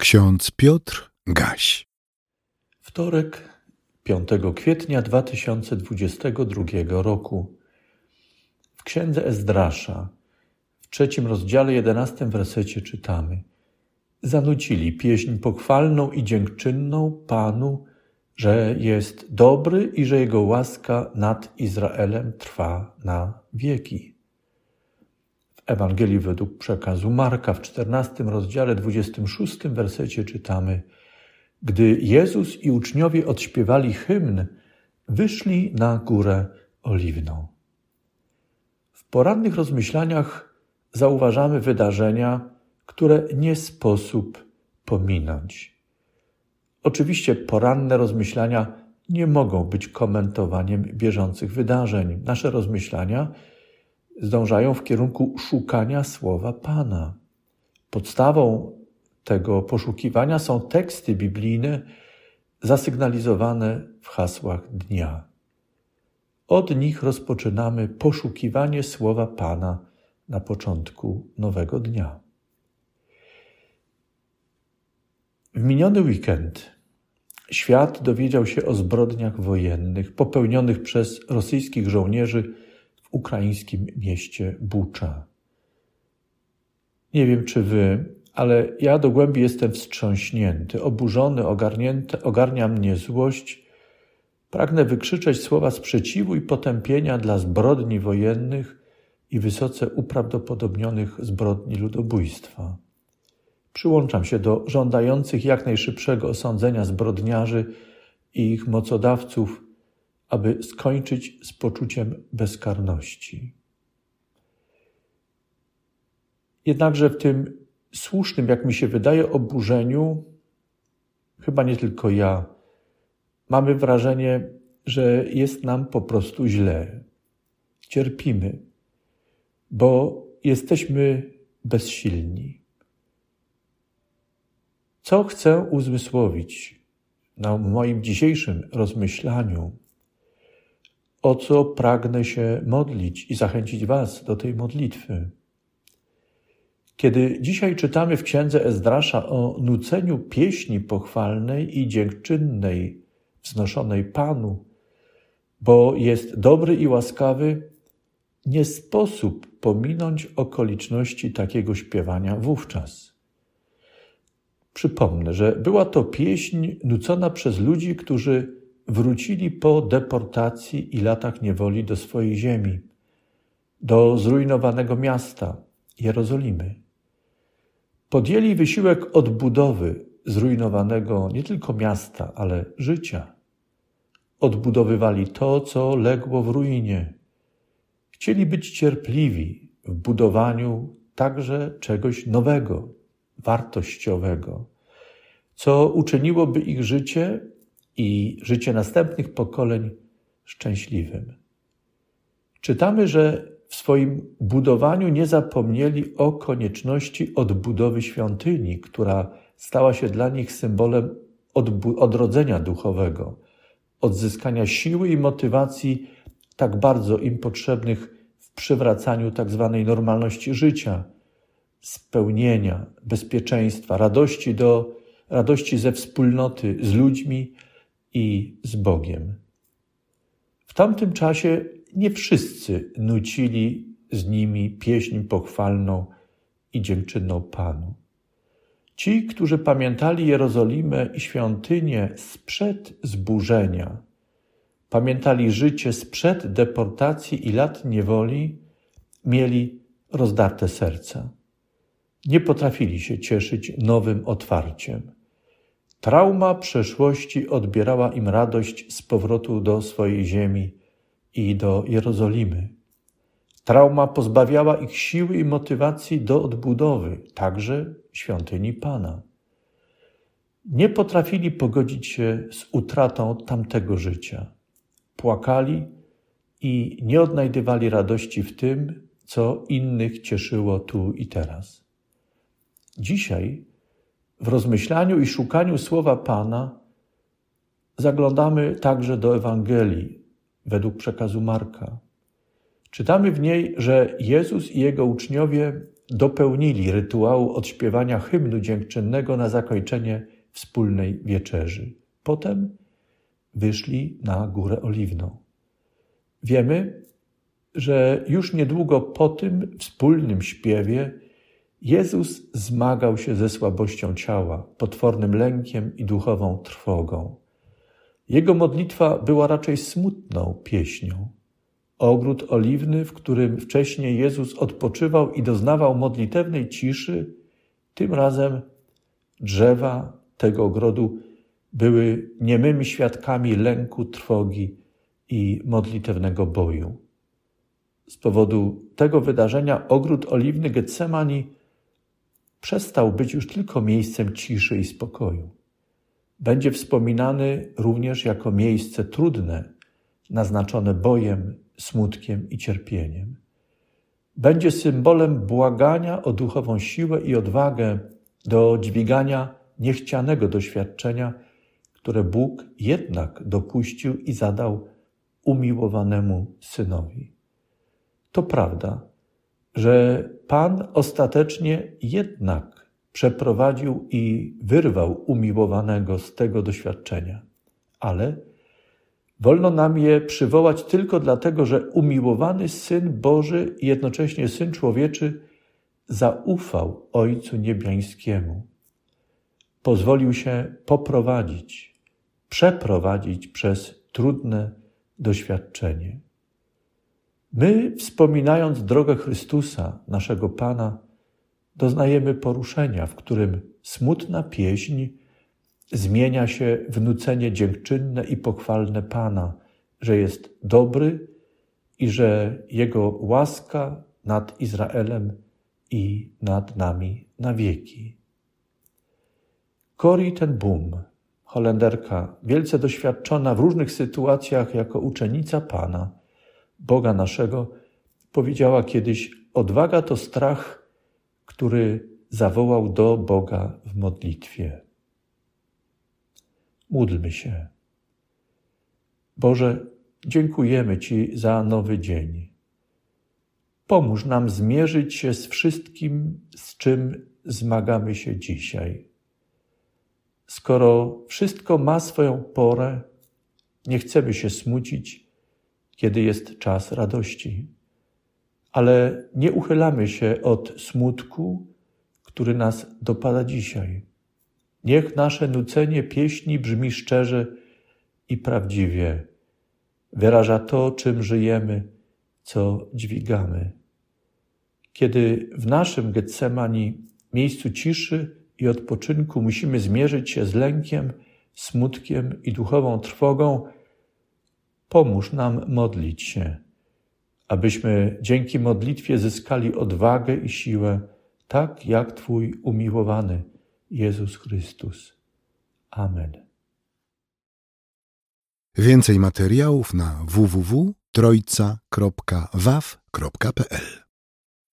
Ksiądz Piotr Gaś. Wtorek, 5 kwietnia 2022 roku. W księdze Ezdrasza, w trzecim rozdziale, jedenastym wersecie czytamy: Zanucili pieśń pochwalną i dziękczynną Panu, że jest dobry i że Jego łaska nad Izraelem trwa na wieki. Ewangelii według przekazu Marka w 14 rozdziale 26 wersecie czytamy: Gdy Jezus i uczniowie odśpiewali hymn, wyszli na górę oliwną. W porannych rozmyślaniach zauważamy wydarzenia, które nie sposób pominąć. Oczywiście poranne rozmyślania nie mogą być komentowaniem bieżących wydarzeń. Nasze rozmyślania zdążają w kierunku szukania słowa Pana. Podstawą tego poszukiwania są teksty biblijne zasygnalizowane w hasłach dnia. Od nich rozpoczynamy poszukiwanie słowa Pana na początku nowego dnia. W miniony weekend świat dowiedział się o zbrodniach wojennych popełnionych przez rosyjskich żołnierzy ukraińskim mieście Bucza. Nie wiem, czy wy, ale ja do głębi jestem wstrząśnięty, oburzony, ogarnięty, ogarnia mnie złość. Pragnę wykrzyczeć słowa sprzeciwu i potępienia dla zbrodni wojennych i wysoce uprawdopodobnionych zbrodni ludobójstwa. Przyłączam się do żądających jak najszybszego osądzenia zbrodniarzy i ich mocodawców aby skończyć z poczuciem bezkarności. Jednakże w tym słusznym, jak mi się wydaje, oburzeniu, chyba nie tylko ja, mamy wrażenie, że jest nam po prostu źle. Cierpimy, bo jesteśmy bezsilni. Co chcę uzmysłowić na moim dzisiejszym rozmyślaniu? O co pragnę się modlić i zachęcić Was do tej modlitwy. Kiedy dzisiaj czytamy w księdze Ezdrasza o nuceniu pieśni pochwalnej i dziękczynnej, wznoszonej Panu, bo jest dobry i łaskawy, nie sposób pominąć okoliczności takiego śpiewania wówczas. Przypomnę, że była to pieśń nucona przez ludzi, którzy wrócili po deportacji i latach niewoli do swojej ziemi, do zrujnowanego miasta Jerozolimy. Podjęli wysiłek odbudowy zrujnowanego nie tylko miasta, ale życia. Odbudowywali to, co legło w ruinie. Chcieli być cierpliwi w budowaniu także czegoś nowego, wartościowego, co uczyniłoby ich życie i życie następnych pokoleń szczęśliwym. Czytamy, że w swoim budowaniu nie zapomnieli o konieczności odbudowy świątyni, która stała się dla nich symbolem odrodzenia duchowego, odzyskania siły i motywacji tak bardzo im potrzebnych w przywracaniu tak zwanej normalności życia, spełnienia, bezpieczeństwa, radości do radości ze wspólnoty z ludźmi, i z Bogiem. W tamtym czasie nie wszyscy nucili z nimi pieśń pochwalną i dziękczynną Panu. Ci, którzy pamiętali Jerozolimę i świątynię sprzed zburzenia, pamiętali życie sprzed deportacji i lat niewoli, mieli rozdarte serca. Nie potrafili się cieszyć nowym otwarciem. Trauma przeszłości odbierała im radość z powrotu do swojej ziemi i do Jerozolimy. Trauma pozbawiała ich siły i motywacji do odbudowy, także świątyni Pana. Nie potrafili pogodzić się z utratą tamtego życia. Płakali i nie odnajdywali radości w tym, co innych cieszyło tu i teraz. Dzisiaj w rozmyślaniu i szukaniu słowa Pana zaglądamy także do Ewangelii według przekazu Marka. Czytamy w niej, że Jezus i jego uczniowie dopełnili rytuału odśpiewania hymnu dziękczynnego na zakończenie wspólnej wieczerzy. Potem wyszli na Górę Oliwną. Wiemy, że już niedługo po tym wspólnym śpiewie Jezus zmagał się ze słabością ciała, potwornym lękiem i duchową trwogą. Jego modlitwa była raczej smutną pieśnią. Ogród oliwny, w którym wcześniej Jezus odpoczywał i doznawał modlitewnej ciszy, tym razem drzewa tego ogrodu były niemymi świadkami lęku, trwogi i modlitewnego boju. Z powodu tego wydarzenia ogród oliwny Getsemani przestał być już tylko miejscem ciszy i spokoju. Będzie wspominany również jako miejsce trudne, naznaczone bojem, smutkiem i cierpieniem. Będzie symbolem błagania o duchową siłę i odwagę do dźwigania niechcianego doświadczenia, które Bóg jednak dopuścił i zadał umiłowanemu synowi. To prawda, że Pan ostatecznie jednak przeprowadził i wyrwał umiłowanego z tego doświadczenia, ale wolno nam je przywołać tylko dlatego, że umiłowany Syn Boży i jednocześnie Syn Człowieczy zaufał Ojcu Niebiańskiemu. Pozwolił się poprowadzić, przeprowadzić przez trudne doświadczenie. My, wspominając drogę Chrystusa, naszego Pana, doznajemy poruszenia, w którym smutna pieśń zmienia się w nucenie dziękczynne i pochwalne Pana, że jest dobry i że Jego łaska nad Izraelem i nad nami na wieki. Corrie ten Boom, Holenderka, wielce doświadczona w różnych sytuacjach jako uczennica Pana, Boga naszego, powiedziała kiedyś: Odwaga to strach, który zawołał do Boga w modlitwie. Módlmy się. Boże, dziękujemy Ci za nowy dzień. Pomóż nam zmierzyć się z wszystkim, z czym zmagamy się dzisiaj. Skoro wszystko ma swoją porę, nie chcemy się smucić, kiedy jest czas radości. Ale nie uchylamy się od smutku, który nas dopada dzisiaj. Niech nasze nucenie pieśni brzmi szczerze i prawdziwie, wyraża to, czym żyjemy, co dźwigamy. Kiedy w naszym Getsemani, miejscu ciszy i odpoczynku, musimy zmierzyć się z lękiem, smutkiem i duchową trwogą, Pomóż nam modlić się, abyśmy dzięki modlitwie zyskali odwagę i siłę, tak jak Twój umiłowany Jezus Chrystus. Amen. Więcej materiałów na www.trojca.waw.pl